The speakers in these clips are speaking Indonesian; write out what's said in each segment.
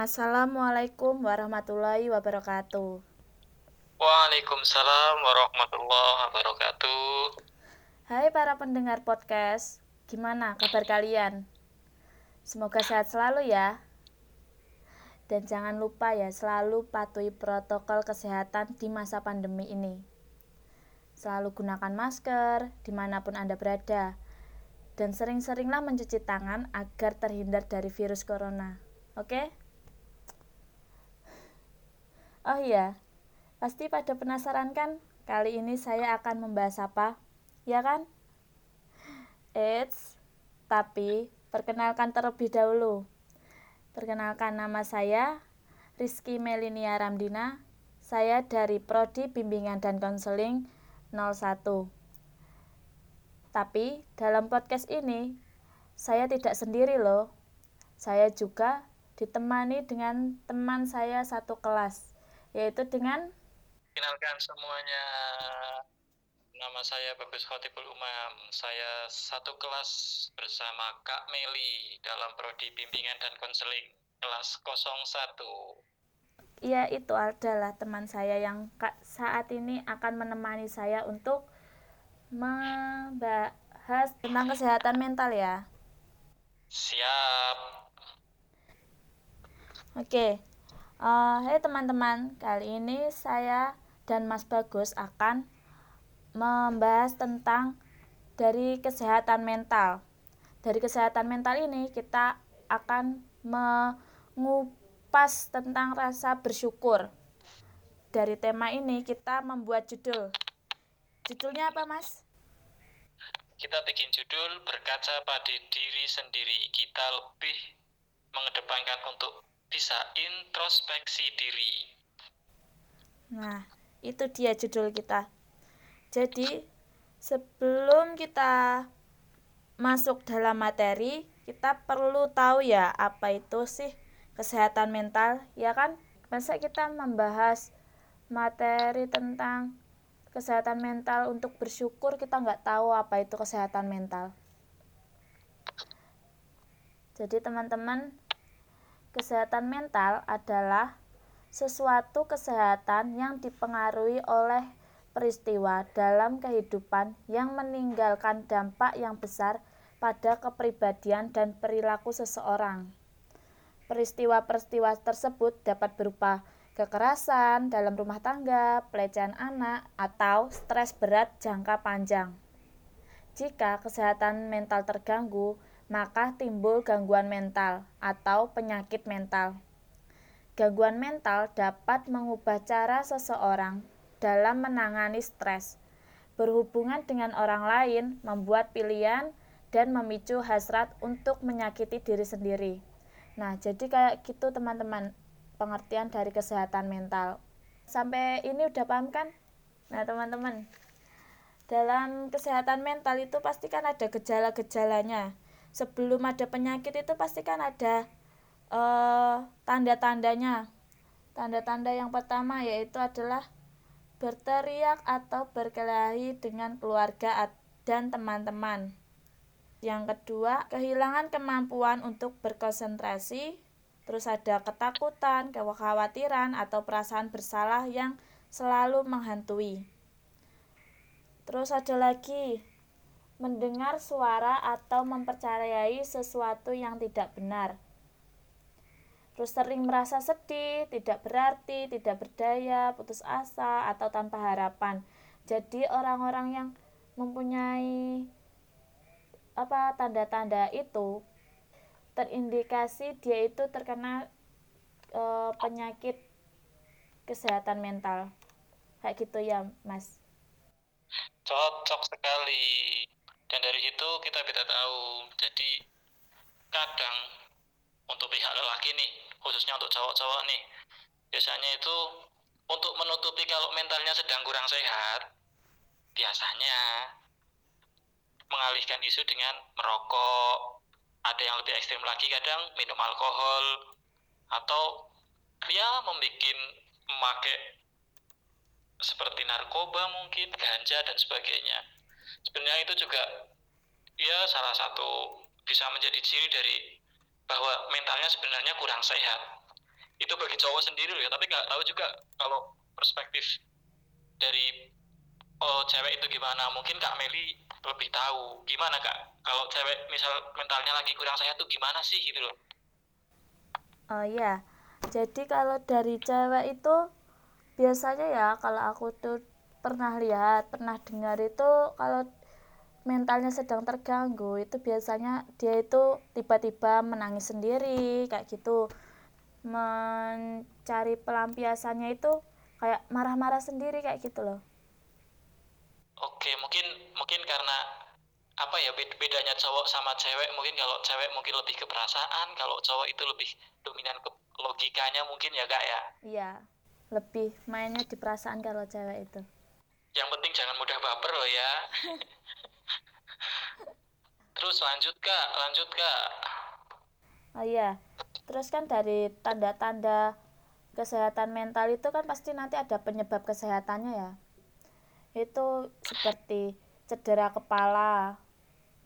Assalamualaikum warahmatullahi wabarakatuh. Waalaikumsalam warahmatullahi wabarakatuh. Hai para pendengar podcast, gimana kabar kalian? Semoga sehat selalu ya. Dan jangan lupa ya selalu patuhi protokol kesehatan di masa pandemi ini. Selalu gunakan masker di mana pun Anda berada. Dan sering-seringlah mencuci tangan agar terhindar dari virus corona. Oke? Oh iya, pasti pada penasaran kan? Kali ini saya akan membahas apa? Ya kan? Eits, tapi perkenalkan terlebih dahulu. Perkenalkan nama saya Rizky Melinia Ramdina. Saya dari Prodi Bimbingan dan Konseling 01. Tapi dalam podcast ini saya tidak sendiri loh. Saya juga ditemani dengan teman saya satu kelas yaitu dengan Kenalkan semuanya, nama saya Bagus Khotibul Umam. Saya satu kelas bersama Kak Meli dalam prodi bimbingan dan konseling kelas 01. Iya, itu adalah teman saya yang saat ini akan menemani saya untuk membahas tentang kesehatan mental ya. Siap. Oke, Uh, hai teman-teman, kali ini saya dan Mas Bagus akan membahas tentang dari kesehatan mental. Dari kesehatan mental ini kita akan mengupas tentang rasa bersyukur. Dari tema ini kita membuat judul. Judulnya apa, Mas? Kita bikin judul berkaca pada diri sendiri. Kita lebih mengedepankan untuk bisa introspeksi diri. Nah, itu dia judul kita. Jadi, sebelum kita masuk dalam materi, kita perlu tahu ya apa itu sih kesehatan mental, ya kan? Masa kita membahas materi tentang kesehatan mental untuk bersyukur, kita nggak tahu apa itu kesehatan mental. Jadi teman-teman Kesehatan mental adalah sesuatu kesehatan yang dipengaruhi oleh peristiwa dalam kehidupan yang meninggalkan dampak yang besar pada kepribadian dan perilaku seseorang. Peristiwa-peristiwa tersebut dapat berupa kekerasan dalam rumah tangga, pelecehan anak, atau stres berat jangka panjang. Jika kesehatan mental terganggu, maka timbul gangguan mental atau penyakit mental. Gangguan mental dapat mengubah cara seseorang dalam menangani stres, berhubungan dengan orang lain, membuat pilihan, dan memicu hasrat untuk menyakiti diri sendiri. Nah, jadi kayak gitu teman-teman, pengertian dari kesehatan mental. Sampai ini udah paham kan? Nah, teman-teman, dalam kesehatan mental itu pasti kan ada gejala-gejalanya sebelum ada penyakit itu pasti kan ada uh, tanda-tandanya. Tanda-tanda yang pertama yaitu adalah berteriak atau berkelahi dengan keluarga dan teman-teman. Yang kedua, kehilangan kemampuan untuk berkonsentrasi, terus ada ketakutan, kekhawatiran, atau perasaan bersalah yang selalu menghantui. Terus ada lagi mendengar suara atau mempercayai sesuatu yang tidak benar. Terus sering merasa sedih, tidak berarti, tidak berdaya, putus asa, atau tanpa harapan. Jadi orang-orang yang mempunyai apa tanda-tanda itu terindikasi dia itu terkena e, penyakit kesehatan mental. Kayak gitu ya, Mas. Cocok sekali dan dari situ kita bisa tahu. Jadi kadang untuk pihak lelaki nih khususnya untuk cowok-cowok nih biasanya itu untuk menutupi kalau mentalnya sedang kurang sehat biasanya mengalihkan isu dengan merokok ada yang lebih ekstrim lagi kadang minum alkohol atau ya membuat memakai seperti narkoba mungkin ganja dan sebagainya sebenarnya itu juga ya salah satu bisa menjadi ciri dari bahwa mentalnya sebenarnya kurang sehat. Itu bagi cowok sendiri ya tapi nggak tahu juga kalau perspektif dari oh cewek itu gimana. Mungkin kak Meli lebih tahu gimana kak? Kalau cewek misal mentalnya lagi kurang sehat tuh gimana sih gitu loh. Oh iya. Jadi kalau dari cewek itu biasanya ya kalau aku tuh pernah lihat pernah dengar itu kalau mentalnya sedang terganggu itu biasanya dia itu tiba-tiba menangis sendiri kayak gitu. Mencari pelampiasannya itu kayak marah-marah sendiri kayak gitu loh. Oke mungkin mungkin karena apa ya bedanya cowok sama cewek mungkin kalau cewek mungkin lebih ke perasaan kalau cowok itu lebih dominan ke logikanya mungkin ya kak ya? Iya lebih mainnya di perasaan kalau cewek itu yang penting jangan mudah baper loh ya. Terus lanjut kak. Lanjut kak. Oh iya. Terus kan dari tanda-tanda kesehatan mental itu kan pasti nanti ada penyebab kesehatannya ya. Itu seperti cedera kepala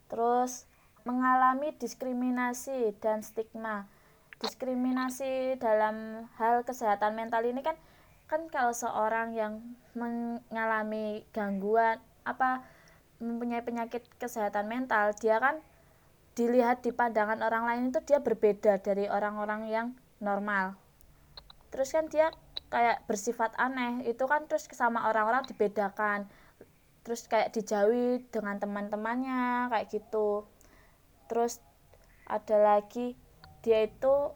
terus mengalami diskriminasi dan stigma. Diskriminasi dalam hal kesehatan mental ini kan kan kalau seorang yang mengalami gangguan apa mempunyai penyakit kesehatan mental dia kan dilihat di pandangan orang lain itu dia berbeda dari orang-orang yang normal. Terus kan dia kayak bersifat aneh itu kan terus sama orang-orang dibedakan. Terus kayak dijauhi dengan teman-temannya kayak gitu. Terus ada lagi dia itu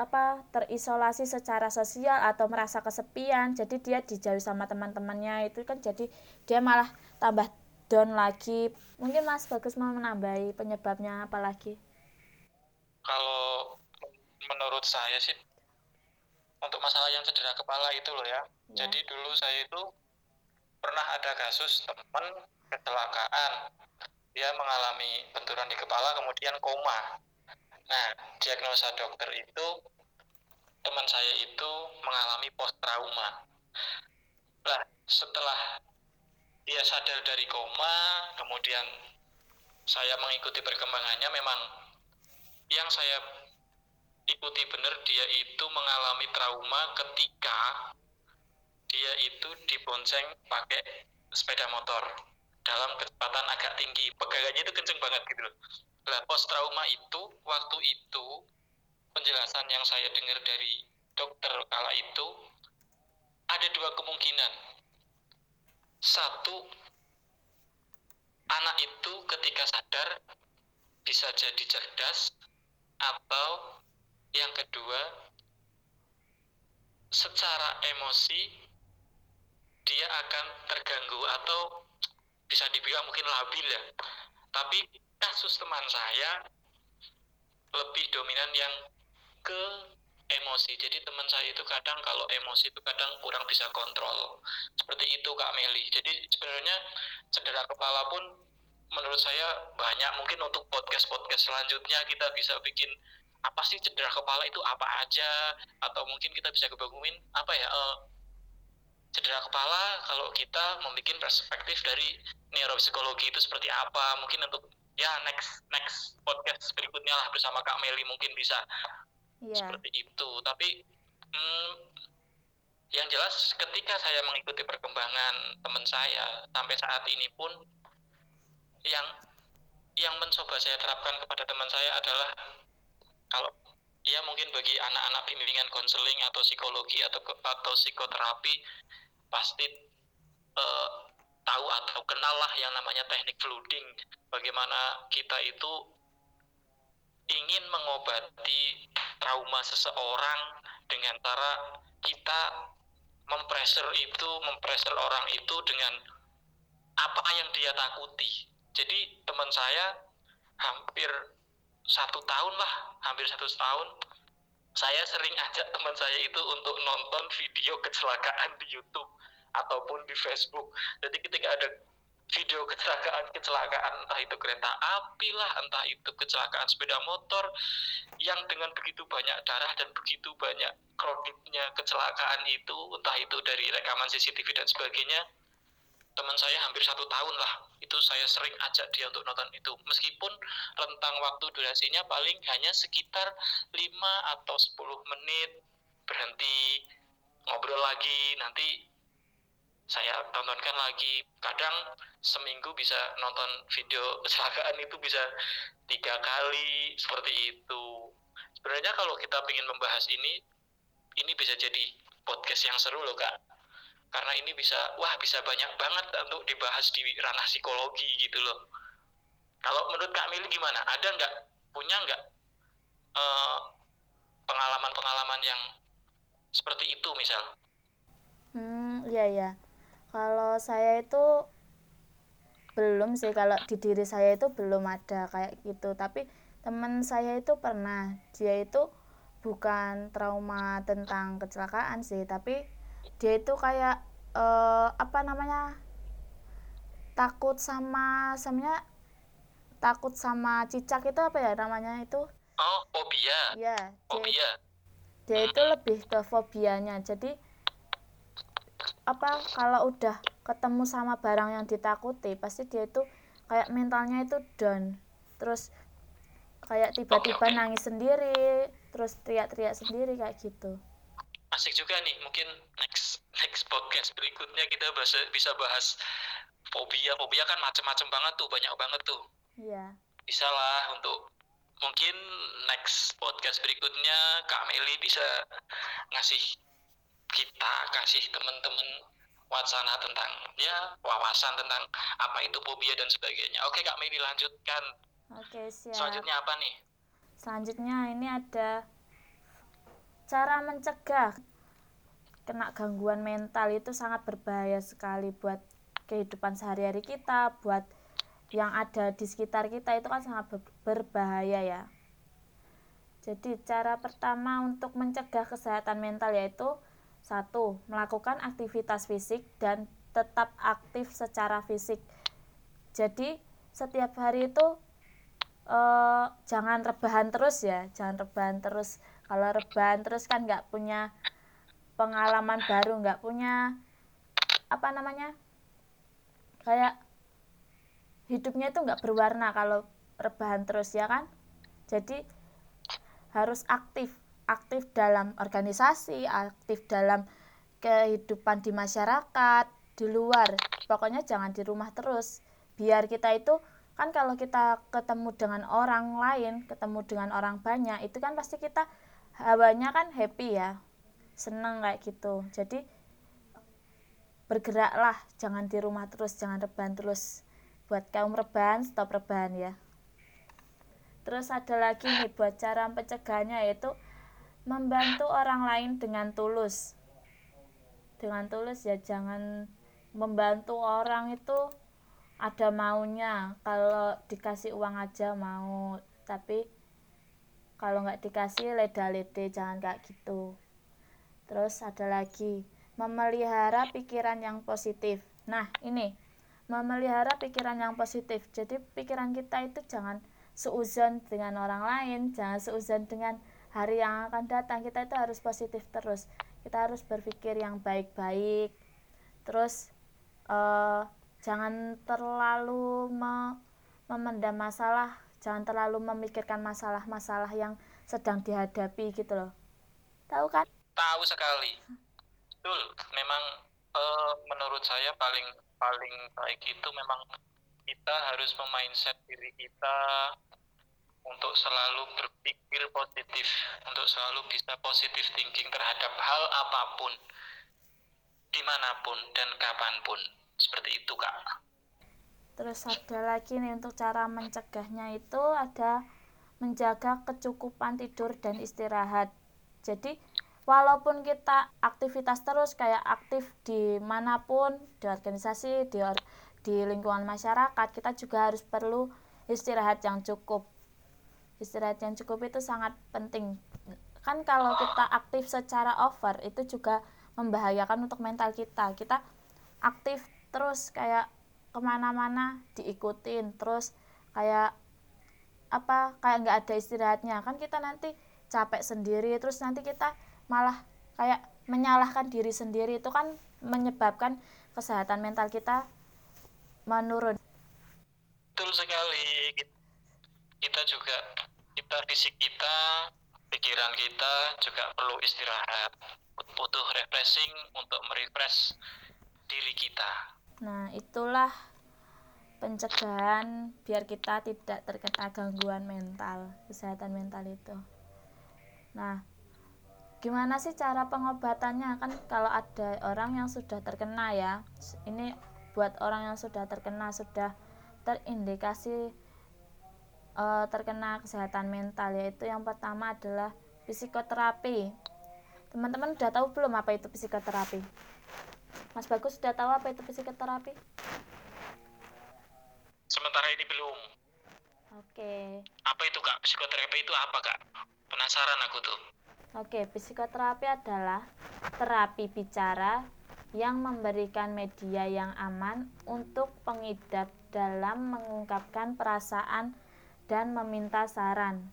apa terisolasi secara sosial atau merasa kesepian jadi dia dijauhi sama teman-temannya itu kan jadi dia malah tambah down lagi. Mungkin mas bagus mau menambahi penyebabnya apa lagi? Kalau menurut saya sih untuk masalah yang cedera kepala itu loh ya, ya. jadi dulu saya itu pernah ada kasus teman kecelakaan. Dia mengalami benturan di kepala kemudian koma Nah, diagnosa dokter itu teman saya itu mengalami post trauma. Nah, setelah dia sadar dari koma, kemudian saya mengikuti perkembangannya memang yang saya ikuti benar dia itu mengalami trauma ketika dia itu dibonceng pakai sepeda motor dalam kecepatan agak tinggi pegangannya itu kenceng banget gitu loh Nah, post trauma itu waktu itu penjelasan yang saya dengar dari dokter kala itu ada dua kemungkinan. Satu, anak itu ketika sadar bisa jadi cerdas atau yang kedua secara emosi dia akan terganggu atau bisa dibilang mungkin labil ya. Tapi kasus teman saya lebih dominan yang ke emosi. Jadi teman saya itu kadang kalau emosi itu kadang kurang bisa kontrol. Seperti itu Kak Meli. Jadi sebenarnya cedera kepala pun menurut saya banyak. Mungkin untuk podcast-podcast selanjutnya kita bisa bikin apa sih cedera kepala itu apa aja atau mungkin kita bisa kebangunin apa ya uh, cedera kepala kalau kita membuat perspektif dari neuropsikologi itu seperti apa mungkin untuk ya next next podcast berikutnya lah bersama Kak Meli mungkin bisa yeah. seperti itu tapi hmm, yang jelas ketika saya mengikuti perkembangan teman saya sampai saat ini pun yang yang mencoba saya terapkan kepada teman saya adalah kalau ya mungkin bagi anak-anak bimbingan konseling atau psikologi atau atau psikoterapi pasti uh, tahu atau kenal lah yang namanya teknik flooding. Bagaimana kita itu ingin mengobati trauma seseorang dengan cara kita mempressure itu mempressure orang itu dengan apa yang dia takuti. Jadi teman saya hampir satu tahun lah hampir satu tahun saya sering ajak teman saya itu untuk nonton video kecelakaan di YouTube ataupun di Facebook. Jadi ketika ada video kecelakaan kecelakaan entah itu kereta api lah entah itu kecelakaan sepeda motor yang dengan begitu banyak darah dan begitu banyak kreditnya kecelakaan itu entah itu dari rekaman CCTV dan sebagainya teman saya hampir satu tahun lah itu saya sering ajak dia untuk nonton itu meskipun rentang waktu durasinya paling hanya sekitar 5 atau 10 menit berhenti ngobrol lagi nanti saya tontonkan lagi. Kadang seminggu bisa nonton video kecelakaan itu bisa tiga kali seperti itu. Sebenarnya kalau kita ingin membahas ini ini bisa jadi podcast yang seru loh kak. Karena ini bisa wah bisa banyak banget untuk dibahas di ranah psikologi gitu loh. Kalau menurut kak Mili gimana? Ada nggak punya nggak uh, pengalaman-pengalaman yang seperti itu misal? Hmm iya ya kalau saya itu belum sih kalau di diri saya itu belum ada kayak gitu. Tapi teman saya itu pernah. Dia itu bukan trauma tentang kecelakaan sih tapi dia itu kayak uh, apa namanya takut sama sebenarnya takut sama cicak itu apa ya namanya itu? Oh fobia. Ya fobia. dia, dia itu lebih ke fobianya. Jadi apa kalau udah ketemu sama barang yang ditakuti pasti dia itu kayak mentalnya itu down. Terus kayak tiba-tiba okay, okay. nangis sendiri terus teriak-teriak sendiri kayak gitu. Asik juga nih mungkin next next podcast berikutnya kita bahas, bisa bahas fobia. Fobia kan macam-macam banget tuh banyak banget tuh. Iya. Bisa lah untuk mungkin next podcast berikutnya Kak Meli bisa ngasih kita kasih teman-teman wacana tentang ya wawasan tentang apa itu fobia dan sebagainya. Oke Kak Mei dilanjutkan. Oke siap. Selanjutnya apa nih? Selanjutnya ini ada cara mencegah kena gangguan mental itu sangat berbahaya sekali buat kehidupan sehari-hari kita, buat yang ada di sekitar kita itu kan sangat berbahaya ya. Jadi cara pertama untuk mencegah kesehatan mental yaitu satu, melakukan aktivitas fisik dan tetap aktif secara fisik. Jadi setiap hari itu eh, jangan rebahan terus ya, jangan rebahan terus. Kalau rebahan terus kan nggak punya pengalaman baru, nggak punya apa namanya, kayak hidupnya itu nggak berwarna kalau rebahan terus ya kan. Jadi harus aktif aktif dalam organisasi, aktif dalam kehidupan di masyarakat, di luar. Pokoknya jangan di rumah terus. Biar kita itu kan kalau kita ketemu dengan orang lain, ketemu dengan orang banyak, itu kan pasti kita hawanya kan happy ya. Seneng kayak gitu. Jadi bergeraklah, jangan di rumah terus, jangan rebahan terus. Buat kaum rebahan, stop rebahan ya. Terus ada lagi nih buat cara pencegahannya yaitu membantu orang lain dengan tulus. Dengan tulus ya jangan membantu orang itu ada maunya. Kalau dikasih uang aja mau tapi kalau nggak dikasih leda-lede jangan kayak gitu. Terus ada lagi memelihara pikiran yang positif. Nah ini memelihara pikiran yang positif. Jadi pikiran kita itu jangan seuzon dengan orang lain jangan seuzon dengan hari yang akan datang kita itu harus positif terus. Kita harus berpikir yang baik-baik. Terus uh, jangan terlalu me memendam masalah jangan terlalu memikirkan masalah-masalah yang sedang dihadapi gitu loh. Tahu kan? Tahu sekali. Betul. Memang uh, menurut saya paling paling baik itu memang kita harus memindset diri kita untuk selalu berpikir positif, untuk selalu bisa positif thinking terhadap hal apa pun, di mana pun dan kapan pun. Seperti itu, Kak. Terus ada lagi nih untuk cara mencegahnya itu ada menjaga kecukupan tidur dan istirahat. Jadi walaupun kita aktivitas terus kayak aktif di mana pun, di organisasi, di, di lingkungan masyarakat, kita juga harus perlu istirahat yang cukup istirahat yang cukup itu sangat penting kan kalau kita aktif secara over itu juga membahayakan untuk mental kita kita aktif terus kayak ke mana-mana diikutin terus kayak apa kayak nggak ada istirahatnya kan kita nanti capek sendiri terus nanti kita malah kayak menyalahkan diri sendiri itu kan menyebabkan kesehatan mental kita menurun. Betul sekali. Kita juga kita fisik kita, pikiran kita juga perlu istirahat. Butuh refreshing untuk merefresh diri kita. Nah, itulah pencegahan biar kita tidak terkena gangguan mental, kesehatan mental itu. Nah, gimana sih cara pengobatannya? Kan kalau ada orang yang sudah terkena ya, ini buat orang yang sudah terkena sudah terindikasi uh, terkena kesehatan mental yaitu yang pertama adalah psikoterapi. Teman-teman udah tahu belum apa itu psikoterapi? Mas Bagus sudah tahu apa itu psikoterapi? Sementara ini belum. Oke. Apa itu kak? Psikoterapi itu apa kak? Penasaran aku tuh. Oke, psikoterapi adalah terapi bicara yang memberikan media yang aman untuk pengidap dalam mengungkapkan perasaan dan meminta saran.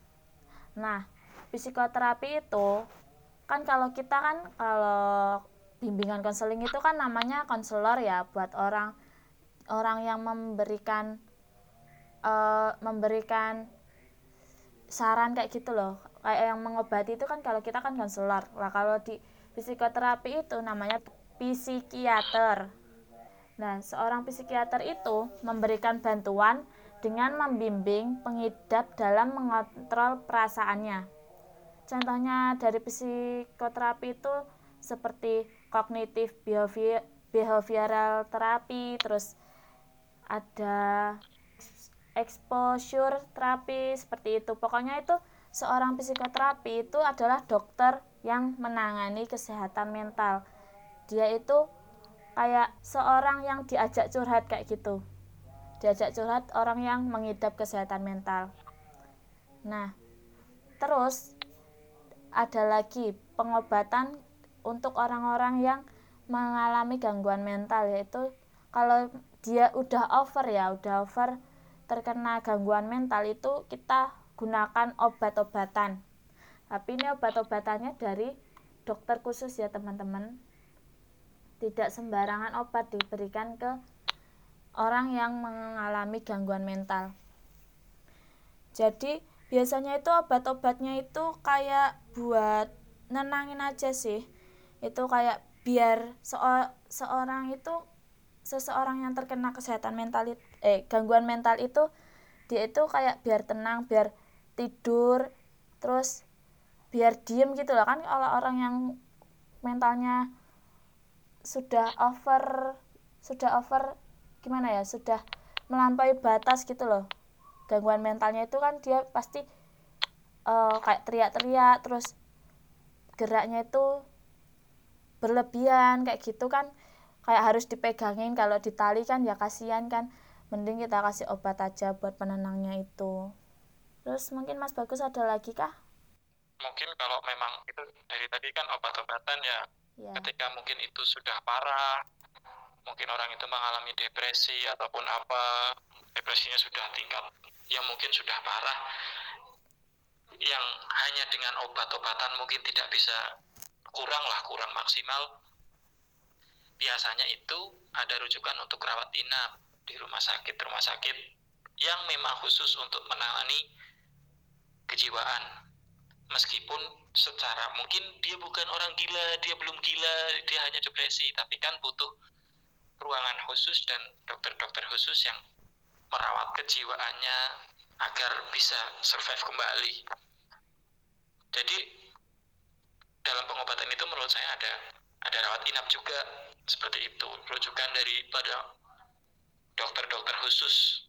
Nah, psikoterapi itu kan kalau kita kan kalau bimbingan konseling itu kan namanya konselor ya buat orang orang yang memberikan uh, memberikan saran kayak gitu loh. Kayak yang mengobati itu kan kalau kita kan konselor. Lah kalau di psikoterapi itu namanya psikiater. Nah seorang psikiater itu memberikan bantuan dengan membimbing pengidap dalam mengontrol perasaannya. Contohnya dari psikoterapi itu seperti kognitif behavioral terapi terus ada exposure terapi seperti itu. Pokoknya itu seorang psikoterapi itu adalah dokter yang menangani kesehatan mental. Dia itu kayak seorang yang diajak curhat kayak gitu diajak curhat orang yang mengidap kesehatan mental. Nah terus ada lagi pengobatan untuk orang-orang yang mengalami gangguan mental yaitu kalau dia udah over ya udah over terkena gangguan mental itu kita gunakan obat-obatan. Tapi ini obat-obatannya dari dokter khusus ya teman-teman. Tidak sembarangan obat diberikan ke orang yang mengalami gangguan mental. Jadi biasanya itu obat-obatnya itu kayak buat nenangin aja sih. Itu kayak biar seorang itu seseorang yang terkena kesehatan mental eh gangguan mental itu dia itu kayak biar tenang biar tidur terus biar diem gitu loh. Kan kalau orang yang mentalnya sudah over sudah over gimana ya sudah melampaui batas gitu loh. Gangguan mentalnya itu kan dia pasti uh, kayak teriak-teriak terus geraknya itu berlebihan kayak gitu kan. Kayak harus dipegangin kalau ditali kan ya kasihan kan. Mending kita kasih obat aja buat penenangnya itu. Terus mungkin mas bagus ada lagi kah? Mungkin kalau memang itu dari tadi kan obat-obatan ya, ya ketika mungkin itu sudah parah mungkin orang itu mengalami depresi ataupun apa depresinya sudah tingkat yang mungkin sudah parah. Yang hanya dengan obat-obatan mungkin tidak bisa kurang lah kurang maksimal. Biasanya itu ada rujukan untuk rawat inap di rumah sakit. Rumah sakit yang memang khusus untuk menangani kejiwaan. Meskipun secara mungkin dia bukan orang gila dia belum gila dia hanya depresi tapi kan butuh ruangan khusus dan dokter-dokter khusus yang merawat kejiwaannya agar bisa survive kembali. Jadi dalam pengobatan itu menurut saya ada ada rawat inap juga seperti itu. Rujukan daripada dokter-dokter khusus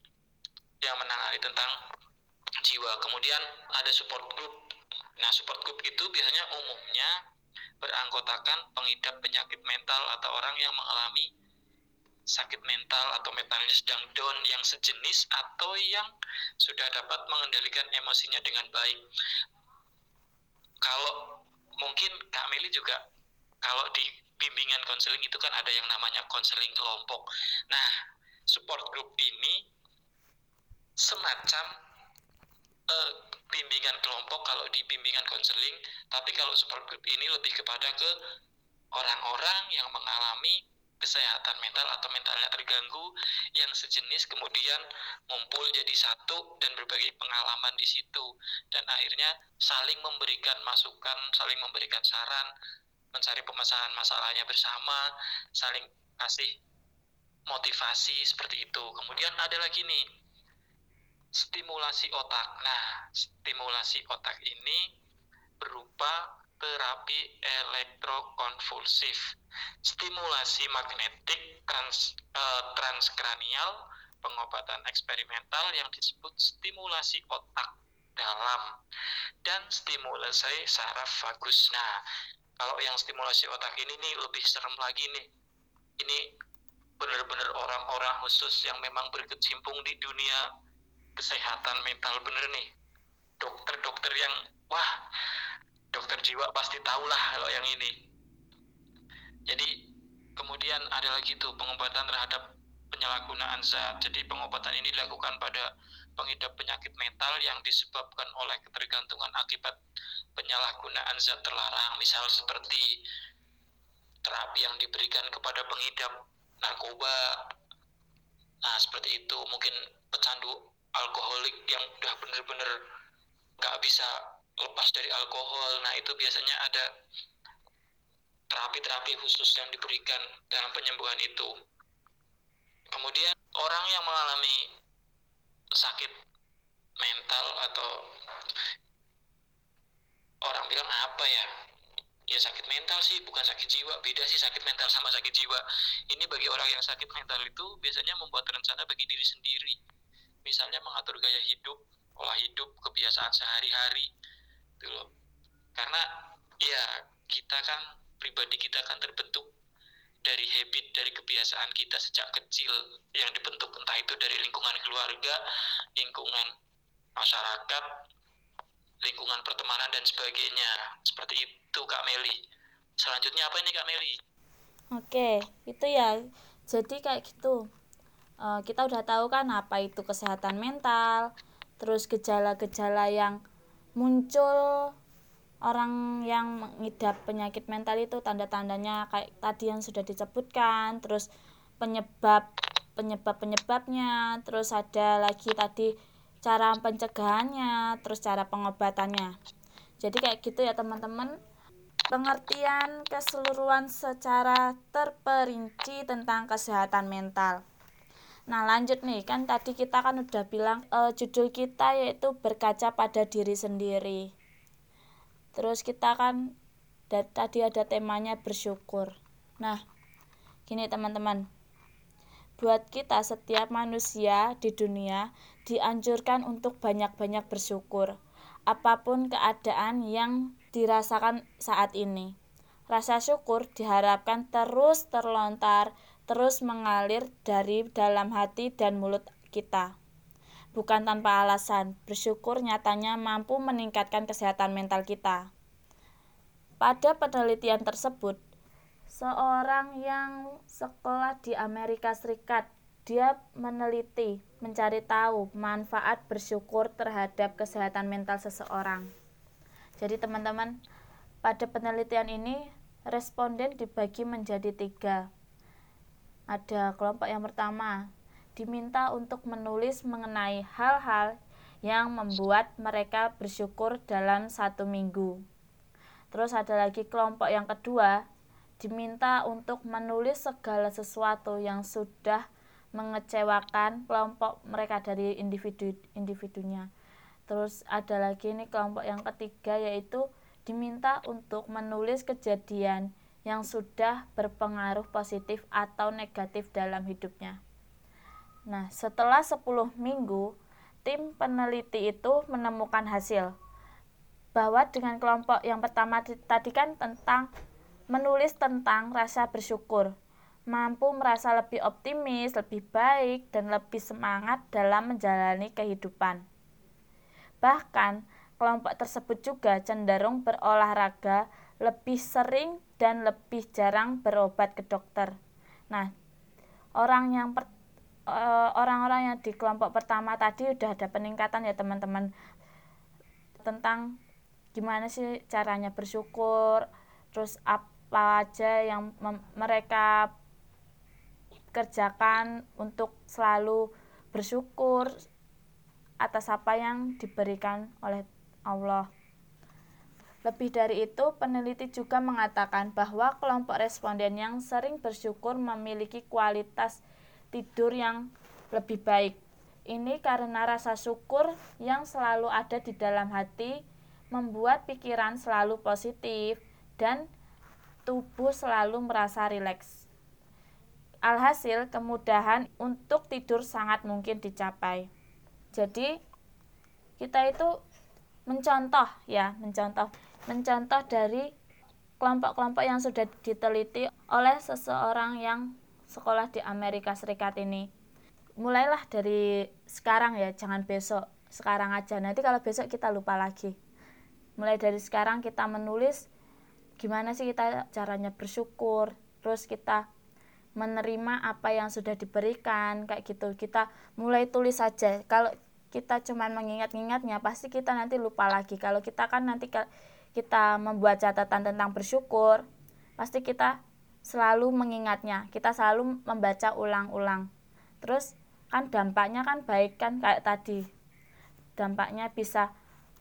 yang menangani tentang jiwa. Kemudian ada support group. Nah support group itu biasanya umumnya beranggotakan pengidap penyakit mental atau orang yang mengalami sakit mental atau mentalnya sedang down yang sejenis atau yang sudah dapat mengendalikan emosinya dengan baik kalau mungkin Kak Meli juga kalau di bimbingan konseling itu kan ada yang namanya konseling kelompok. Nah, support group ini semacam uh, bimbingan kelompok kalau di bimbingan konseling, tapi kalau support group ini lebih kepada ke orang-orang yang mengalami kesehatan mental atau mentalnya terganggu yang sejenis kemudian ngumpul jadi satu dan berbagi pengalaman di situ dan akhirnya saling memberikan masukan, saling memberikan saran, mencari pemecahan masalahnya bersama, saling kasih motivasi seperti itu. Kemudian ada lagi nih stimulasi otak. Nah, stimulasi otak ini berupa terapi elektrokonvulsif, stimulasi magnetik trans, uh, transkranial, pengobatan eksperimental yang disebut stimulasi otak dalam dan stimulasi saraf vagus. Nah, kalau yang stimulasi otak ini nih lebih serem lagi nih. Ini benar-benar orang-orang khusus yang memang berkecimpung di dunia kesehatan mental bener nih. Dokter-dokter yang wah dokter jiwa pasti tahu lah kalau yang ini. Jadi kemudian ada lagi tuh pengobatan terhadap penyalahgunaan zat. Jadi pengobatan ini dilakukan pada pengidap penyakit mental yang disebabkan oleh ketergantungan akibat penyalahgunaan zat terlarang. Misal seperti terapi yang diberikan kepada pengidap narkoba. Nah seperti itu. Mungkin pecandu alkoholik yang udah bener-bener gak bisa lepas dari alkohol. Nah, itu biasanya ada terapi-terapi khusus yang diberikan dalam penyembuhan itu. Kemudian orang yang mengalami sakit mental atau orang bilang apa ya? Ya sakit mental sih, bukan sakit jiwa. Beda sih sakit mental sama sakit jiwa. Ini bagi orang yang sakit mental itu biasanya membuat rencana bagi diri sendiri. Misalnya mengatur gaya hidup, pola hidup, kebiasaan sehari-hari, gitu loh. Karena ya kita kan pribadi kita kan terbentuk dari habit dari kebiasaan kita sejak kecil yang dibentuk. Entah itu dari lingkungan keluarga lingkungan masyarakat lingkungan pertemanan dan sebagainya. Seperti itu Kak Meli. Selanjutnya apa ini Kak Meli? Oke itu ya. Jadi kayak gitu. Uh, kita udah tahu kan apa itu kesehatan mental terus gejala-gejala yang muncul orang yang mengidap penyakit mental itu tanda-tandanya kayak tadi yang sudah disebutkan terus penyebab penyebab penyebabnya terus ada lagi tadi cara pencegahannya terus cara pengobatannya. Jadi kayak gitu ya teman-teman. Pengertian keseluruhan secara terperinci tentang kesehatan mental Nah lanjut nih kan tadi kita kan udah bilang e, judul kita yaitu berkaca pada diri sendiri. Terus kita kan tadi ada temanya bersyukur. Nah gini teman-teman, buat kita setiap manusia di dunia dianjurkan untuk banyak-banyak bersyukur apa pun keadaan yang dirasakan saat ini. Rasa syukur diharapkan terus terlontar terus mengalir dari dalam hati dan mulut kita. Bukan tanpa alasan, bersyukur nyatanya mampu meningkatkan kesehatan mental kita. Pada penelitian tersebut, seorang yang sekolah di Amerika Serikat, dia meneliti, mencari tahu manfaat bersyukur terhadap kesehatan mental seseorang. Jadi teman-teman, pada penelitian ini responden dibagi menjadi tiga ada kelompok yang pertama, diminta untuk menulis mengenai hal-hal yang membuat mereka bersyukur dalam satu minggu. Terus ada lagi kelompok yang kedua, diminta untuk menulis segala sesuatu yang sudah mengecewakan kelompok mereka dari individu-individunya. Terus ada lagi ini kelompok yang ketiga yaitu diminta untuk menulis kejadian yang sudah berpengaruh positif atau negatif dalam hidupnya. Nah, setelah 10 minggu, tim peneliti itu menemukan hasil bahwa dengan kelompok yang pertama tadi kan tentang menulis tentang rasa bersyukur, mampu merasa lebih optimis, lebih baik, dan lebih semangat dalam menjalani kehidupan. Bahkan, kelompok tersebut juga cenderung berolahraga lebih sering dan lebih jarang berobat ke dokter. Nah, orang yang per, eh, orang-orang yang di kelompok pertama tadi udah ada peningkatan ya teman-teman tentang gimana sih caranya bersyukur, terus apa aja yang mereka dikerjakan untuk selalu bersyukur atas apa yang diberikan oleh Allah. Lebih dari itu, peneliti juga mengatakan bahwa kelompok responden yang sering bersyukur memiliki kualitas tidur yang lebih baik. Ini karena rasa syukur yang selalu ada di dalam hati membuat pikiran selalu positif dan tubuh selalu merasa rileks. Alhasil, kemudahan untuk tidur sangat mungkin dicapai. Jadi, kita itu mencontoh ya, mencontoh mencontoh dari kelompok-kelompok yang sudah diteliti oleh seseorang yang sekolah di Amerika Serikat ini. Mulailah dari sekarang ya, jangan besok, sekarang aja. Nanti kalau besok kita lupa lagi. Mulai dari sekarang kita menulis gimana sih kita caranya bersyukur, terus kita menerima apa yang sudah diberikan kayak gitu. Kita mulai tulis saja. Kalau kita cuma mengingat-ingatnya pasti kita nanti lupa lagi. Kalau kita kan nanti kita membuat catatan tentang bersyukur, pasti kita selalu mengingatnya. Kita selalu membaca ulang-ulang. Terus kan dampaknya kan baik kan kayak tadi. Dampaknya bisa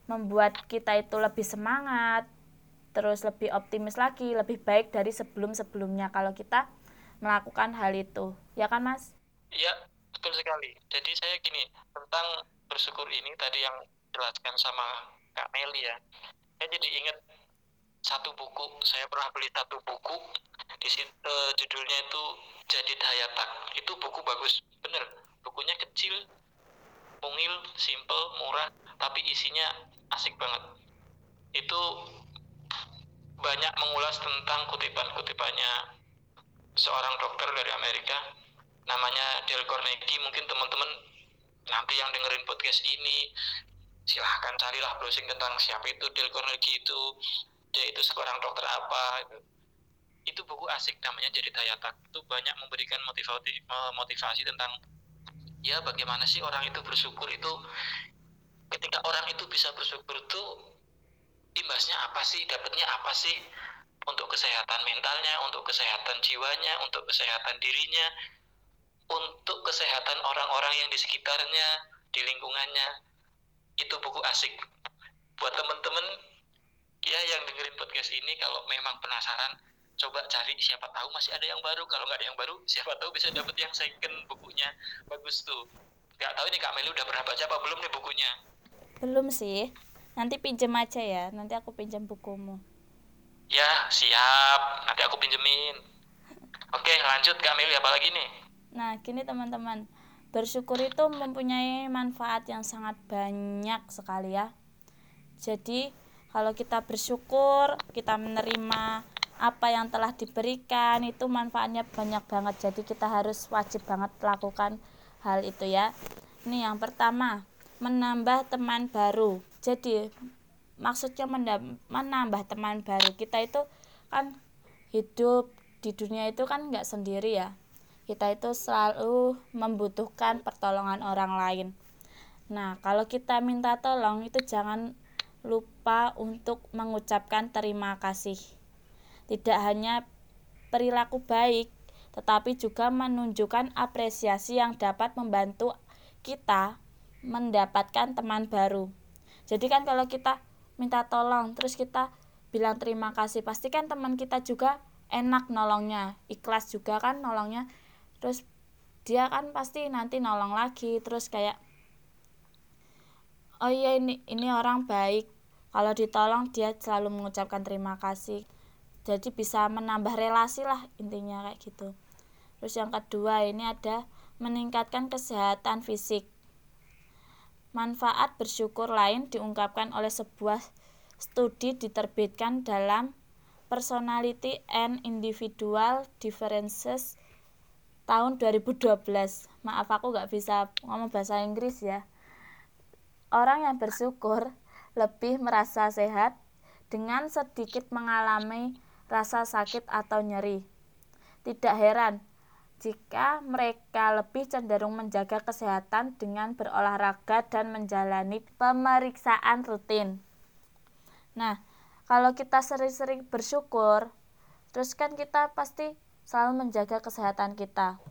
membuat kita itu lebih semangat, terus lebih optimis lagi, lebih baik dari sebelum-sebelumnya kalau kita melakukan hal itu. Ya kan, Mas? Iya, betul sekali. Jadi saya gini, tentang bersyukur ini tadi yang jelaskan sama Kak Meli ya saya jadi ingat satu buku saya pernah beli satu buku di situ uh, judulnya itu jadi Hayatak itu buku bagus bener. Bukunya kecil mungil simple murah tapi isinya asik banget. Itu banyak mengulas tentang kutipan-kutipannya seorang dokter dari Amerika namanya Dale Carnegie. Mungkin teman-teman nanti yang dengerin podcast ini silahkan carilah browsing tentang siapa itu Dale Carnegie itu dia itu seorang dokter apa itu. Itu buku asik namanya jadi daya tak. Itu banyak memberikan motivasi motivasi tentang ya bagaimana sih orang itu bersyukur itu. Ketika orang itu bisa bersyukur itu imbasnya apa sih dapatnya apa sih? Untuk kesehatan mentalnya untuk kesehatan jiwanya untuk kesehatan dirinya untuk kesehatan orang-orang yang di sekitarnya di lingkungannya itu buku asik. Buat temen-temen ya yang dengerin podcast ini kalau memang penasaran coba cari siapa tahu masih ada yang baru. Kalau nggak ada yang baru siapa tahu bisa dapat yang second bukunya. Bagus tuh. Nggak tahu ini kak Meli udah pernah baca apa belum nih bukunya? Belum sih. Nanti pinjem aja ya. Nanti aku pinjam bukumu. Ya siap. Nanti aku pinjemin. Oke lanjut kak Meli apa lagi nih? Nah gini teman-teman Bersyukur itu mempunyai manfaat yang sangat banyak sekali ya. Jadi, kalau kita bersyukur, kita menerima apa yang telah diberikan, itu manfaatnya banyak banget. Jadi, kita harus wajib banget lakukan hal itu ya. Ini yang pertama, menambah teman baru. Jadi, maksudnya menambah teman baru. Kita itu kan hidup di dunia itu kan nggak sendiri ya kita itu selalu membutuhkan pertolongan orang lain. Nah, kalau kita minta tolong itu jangan lupa untuk mengucapkan terima kasih. Tidak hanya perilaku baik, tetapi juga menunjukkan apresiasi yang dapat membantu kita mendapatkan teman baru. Jadi kan kalau kita minta tolong terus kita bilang terima kasih, pasti kan teman kita juga enak nolongnya, ikhlas juga kan nolongnya terus dia kan pasti nanti nolong lagi terus kayak oh iya ini ini orang baik. Kalau ditolong dia selalu mengucapkan terima kasih. Jadi bisa menambah relasi lah intinya kayak gitu. Terus yang kedua ini ada meningkatkan kesehatan fisik. Manfaat bersyukur lain diungkapkan oleh sebuah studi diterbitkan dalam Personality and Individual Differences tahun 2012 maaf aku nggak bisa ngomong bahasa Inggris ya. Orang yang bersyukur lebih merasa sehat dengan sedikit mengalami rasa sakit atau nyeri. Tidak heran jika mereka lebih cenderung menjaga kesehatan dengan berolahraga dan menjalani pemeriksaan rutin. Nah, kalau kita sering-sering bersyukur, terus kan kita pasti selalu menjaga kesehatan kita.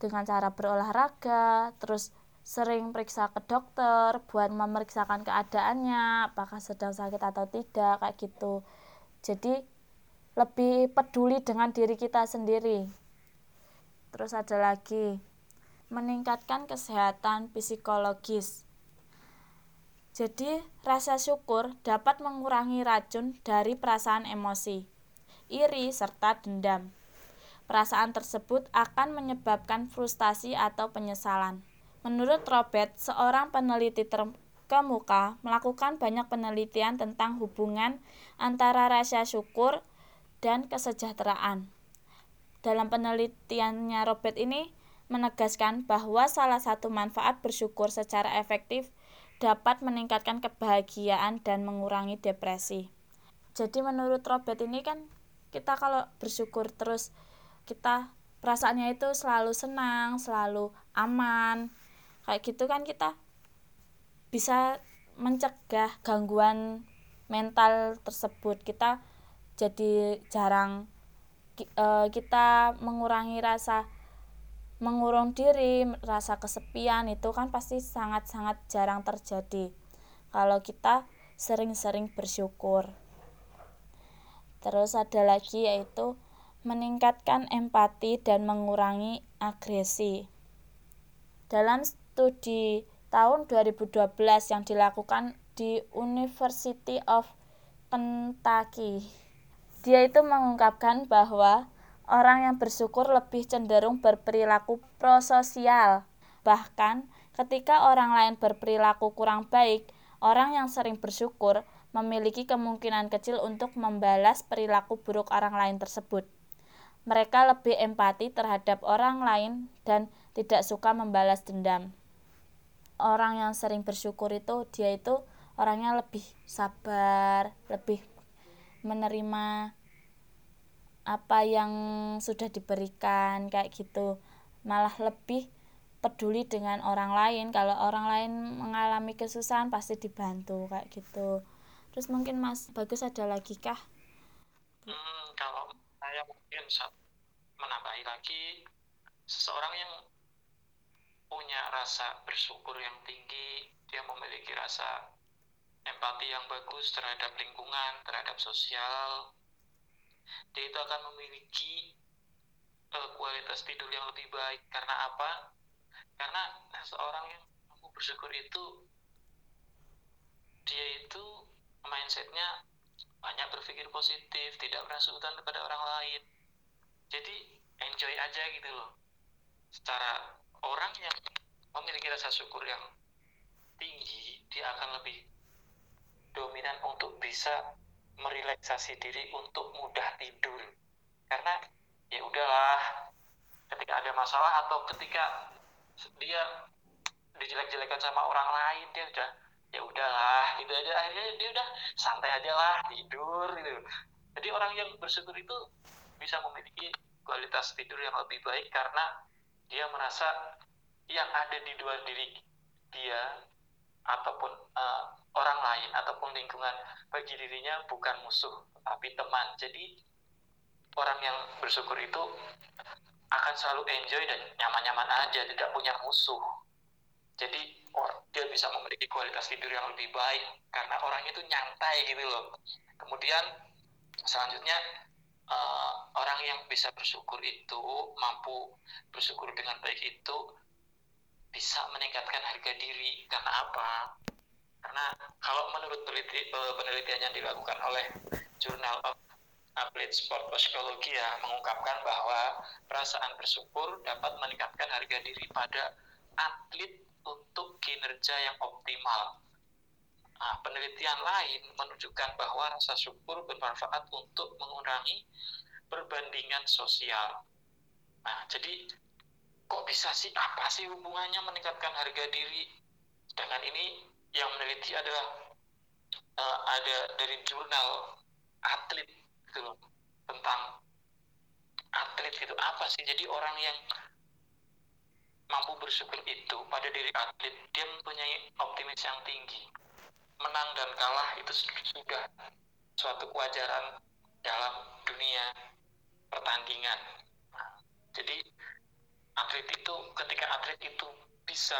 dengan cara berolahraga terus sering periksa ke dokter buat memeriksakan keadaannya apakah sedang sakit atau tidak kayak gitu. Jadi lebih peduli dengan diri kita sendiri. Terus ada lagi meningkatkan kesehatan psikologis. Jadi rasa syukur dapat mengurangi racun dari perasaan emosi iri serta dendam perasaan tersebut akan menyebabkan frustasi atau penyesalan Menurut Robert, seorang peneliti terkemuka melakukan banyak penelitian tentang hubungan antara rasa syukur dan kesejahteraan. Dalam penelitiannya Robert ini menegaskan bahwa salah satu manfaat bersyukur secara efektif dapat meningkatkan kebahagiaan dan mengurangi depresi. Jadi menurut Robert ini kan kita kalau bersyukur terus kita perasaannya itu selalu senang, selalu aman, kayak gitu kan kita bisa mencegah gangguan mental tersebut. Kita jadi jarang uh, kita mengurangi rasa mengurung diri rasa kesepian itu kan pasti sangat-sangat jarang terjadi. Kalau kita sering-sering bersyukur. Terus ada lagi yaitu meningkatkan empati dan mengurangi agresi dalam studi tahun 2012 yang dilakukan di University of Kentucky. Dia itu mengungkapkan bahwa orang yang bersyukur lebih cenderung berperilaku prososial. Bahkan ketika orang lain berperilaku kurang baik, orang yang sering bersyukur memiliki kemungkinan kecil untuk membalas perilaku buruk orang lain tersebut. Mereka lebih empati terhadap orang lain dan tidak suka membalas dendam. Orang yang sering bersyukur itu dia itu orangnya lebih sabar lebih menerima apa yang sudah diberikan kayak gitu. Malah lebih peduli dengan orang lain. Kalau orang lain mengalami kesusahan pasti dibantu kayak gitu. Terus mungkin mas bagus ada lagi kah? Kalau mungkin menambahi lagi seseorang yang punya rasa bersyukur yang tinggi, dia memiliki rasa empati yang bagus terhadap lingkungan, terhadap sosial, dia itu akan memiliki uh, kualitas tidur yang lebih baik. Karena apa? Karena seorang yang mampu bersyukur itu, dia itu mindsetnya banyak berpikir positif, tidak pernah sudut kepada orang lain. Jadi enjoy aja gitu loh. Secara orang yang memiliki rasa syukur yang tinggi dia akan lebih dominan untuk bisa merelaksasi diri untuk mudah tidur. Karena ya udahlah ketika ada masalah atau ketika dia dijelek-jelekan sama orang lain dia udah ya udahlah gitu aja. Akhirnya dia udah santai aja lah tidur gitu. Jadi orang yang bersyukur itu bisa memiliki kualitas tidur yang lebih baik karena dia merasa yang ada di luar diri dia ataupun uh, orang lain ataupun lingkungan bagi dirinya bukan musuh tapi teman. Jadi orang yang bersyukur itu akan selalu enjoy dan nyaman-nyaman aja tidak punya musuh. Jadi or, dia bisa memiliki kualitas tidur yang lebih baik karena orang itu nyantai gitu loh. Kemudian selanjutnya uh, orang yang bisa bersyukur itu mampu bersyukur dengan baik itu bisa meningkatkan harga diri karena apa? Karena kalau menurut peneliti, uh, penelitian yang dilakukan oleh Journal of Athlete Sport Psychology ya mengungkapkan bahwa perasaan bersyukur dapat meningkatkan harga diri pada atlet untuk kinerja yang optimal. Nah, penelitian lain menunjukkan bahwa rasa syukur bermanfaat untuk mengurangi perbandingan sosial. Nah, jadi kok bisa sih apa sih hubungannya meningkatkan harga diri? Dengan ini yang meneliti adalah uh, ada dari jurnal atlet gitu tentang atlet itu apa sih? Jadi orang yang mampu bersyukur itu pada diri atlet dia mempunyai optimis yang tinggi menang dan kalah itu sudah suatu kewajaran dalam dunia pertandingan. Nah, jadi atlet itu ketika atlet itu bisa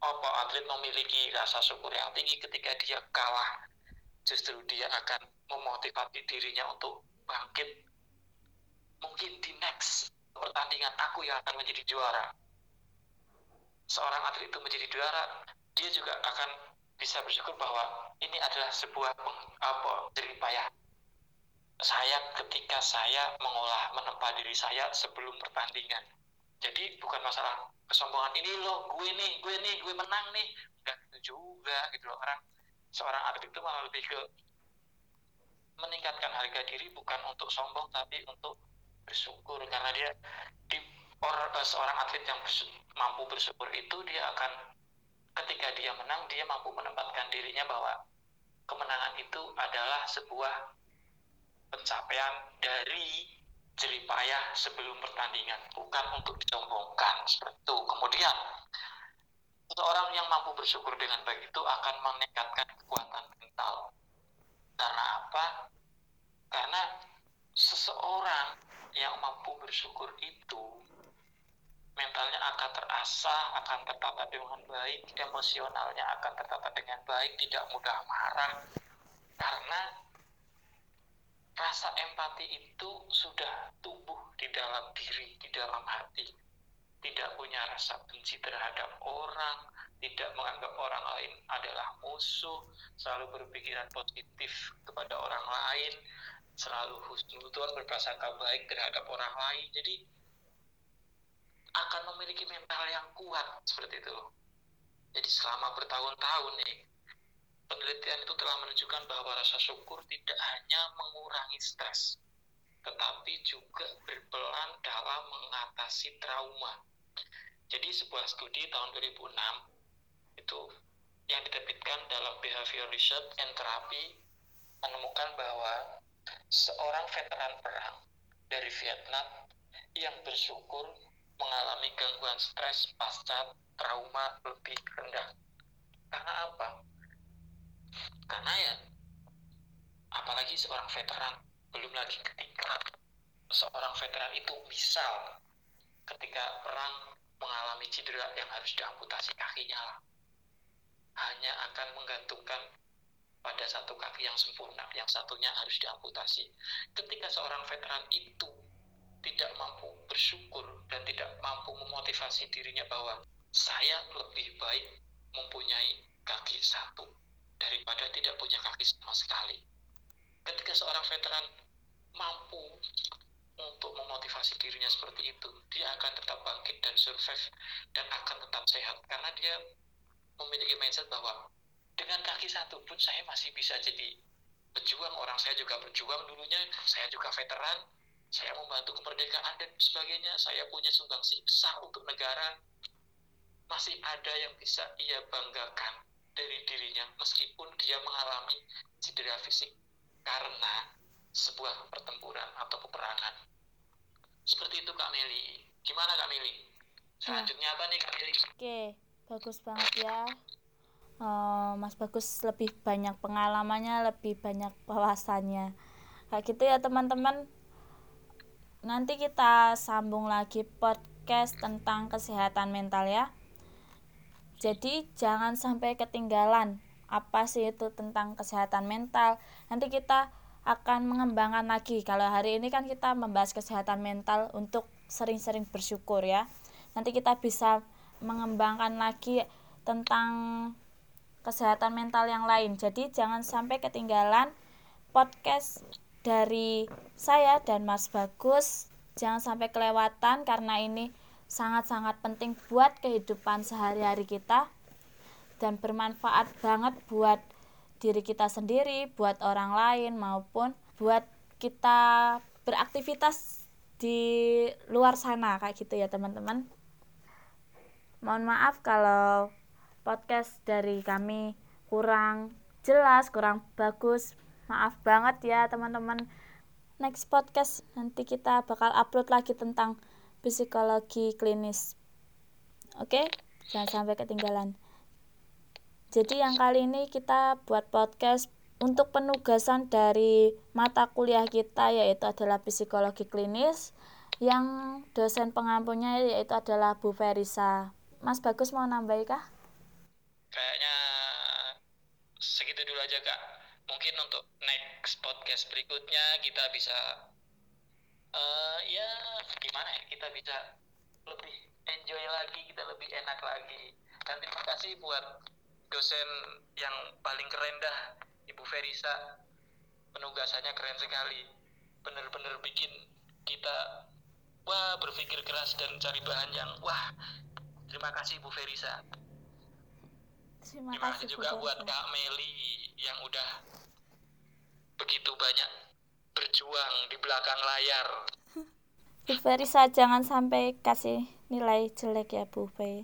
apa atlet memiliki rasa syukur yang tinggi ketika dia kalah justru dia akan memotivasi dirinya untuk bangkit mungkin di next pertandingan aku yang akan menjadi juara seorang atlet itu menjadi juara dia juga akan bisa bersyukur bahwa ini adalah sebuah apa jerih payah saya ketika saya mengolah menempa diri saya sebelum pertandingan. Jadi bukan masalah kesombongan ini loh gue nih gue nih gue menang nih. Enggak gitu juga gitu loh. Orang seorang atlet itu malah lebih ke meningkatkan harga diri bukan untuk sombong tapi untuk bersyukur. Karena dia di or, uh, seorang atlet yang bersyukur, mampu bersyukur itu dia akan ketika dia menang dia mampu menempatkan dirinya bahwa kemenangan itu adalah sebuah pencapaian dari jeripayah sebelum pertandingan bukan untuk disombongkan seperti itu. Kemudian seseorang yang mampu bersyukur dengan baik itu akan meningkatkan kekuatan mental. Karena apa? Karena seseorang yang mampu bersyukur itu mentalnya akan terasah, akan tertata dengan baik, emosionalnya akan tertata dengan baik, tidak mudah marah. Karena rasa empati itu sudah tumbuh di dalam diri, di dalam hati. Tidak punya rasa benci terhadap orang, tidak menganggap orang lain adalah musuh, selalu berpikiran positif kepada orang lain, selalu husnudon berprasangka baik terhadap orang lain. Jadi akan memiliki mental yang kuat seperti itu. Jadi selama bertahun-tahun nih, penelitian itu telah menunjukkan bahwa rasa syukur tidak hanya mengurangi stres, tetapi juga berperan dalam mengatasi trauma. Jadi sebuah studi tahun 2006 itu yang diterbitkan dalam Behavior Research and Therapy menemukan bahwa seorang veteran perang dari Vietnam yang bersyukur mengalami gangguan stres pasca trauma lebih rendah. Karena apa? Karena ya, apalagi seorang veteran, belum lagi ketika seorang veteran itu misal ketika perang mengalami cedera yang harus diamputasi kakinya. Hanya akan menggantungkan pada satu kaki yang sempurna, yang satunya harus diamputasi. Ketika seorang veteran itu tidak mampu bersyukur dan tidak mampu memotivasi dirinya bahwa saya lebih baik mempunyai kaki satu daripada tidak punya kaki sama sekali. Ketika seorang veteran mampu untuk memotivasi dirinya seperti itu, dia akan tetap bangkit dan survive dan akan tetap sehat karena dia memiliki mindset bahwa dengan kaki satu pun saya masih bisa jadi pejuang orang saya juga berjuang dulunya saya juga veteran saya membantu kemerdekaan dan sebagainya, saya punya sumbangsi besar untuk negara, masih ada yang bisa ia banggakan dari dirinya meskipun dia mengalami cedera fisik karena sebuah pertempuran atau peperangan. Seperti itu Kak Meli. Gimana Kak Meli? Selanjutnya apa nih Kak Meli? Oke, bagus banget ya. Uh, Mas Bagus lebih banyak pengalamannya, lebih banyak wawasannya. Kayak gitu ya teman-teman nanti kita sambung lagi podcast tentang kesehatan mental ya. Jadi jangan sampai ketinggalan apa sih itu tentang kesehatan mental. Nanti kita akan mengembangkan lagi. Kalau hari ini kan kita membahas kesehatan mental untuk sering-sering bersyukur ya. Nanti kita bisa mengembangkan lagi tentang kesehatan mental yang lain. Jadi jangan sampai ketinggalan podcast dari saya dan Mas Bagus jangan sampai kelewatan karena ini sangat-sangat penting buat kehidupan sehari-hari kita dan bermanfaat banget buat diri kita sendiri, buat orang lain maupun buat kita beraktivitas di luar sana kayak gitu ya teman-teman. Mohon maaf kalau podcast dari kami kurang jelas, kurang bagus maaf banget ya teman-teman next podcast nanti kita bakal upload lagi tentang psikologi klinis oke jangan sampai ketinggalan jadi yang kali ini kita buat podcast untuk penugasan dari mata kuliah kita yaitu adalah psikologi klinis yang dosen pengampunya yaitu adalah Bu Verisa. Mas Bagus mau nambahi kah? Kayaknya segitu dulu aja kak. Mungkin untuk next podcast berikutnya kita bisa uh, ya gimana ya kita bisa lebih enjoy lagi, kita lebih enak lagi. Dan terima kasih buat dosen yang paling keren dah, Ibu Verisa. Penugasannya keren sekali. Bener-bener bikin kita wah berpikir keras dan cari bahan yang wah terima kasih Bu Verisa terima, kasih juga Bu buat. Kak Meli yang udah begitu banyak berjuang di belakang layar Bu Verisa jangan sampai kasih nilai jelek ya Bu Fe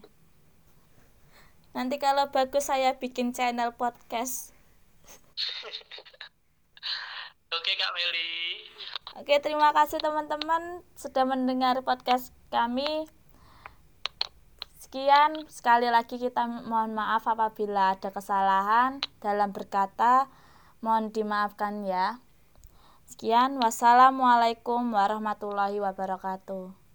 nanti kalau bagus saya bikin channel podcast oke Kak Meli Oke, terima kasih teman-teman sudah mendengar podcast kami. Sekian, sekali lagi kita mohon maaf apabila ada kesalahan dalam berkata. Mohon dimaafkan ya. Sekian, wassalamualaikum warahmatullahi wabarakatuh.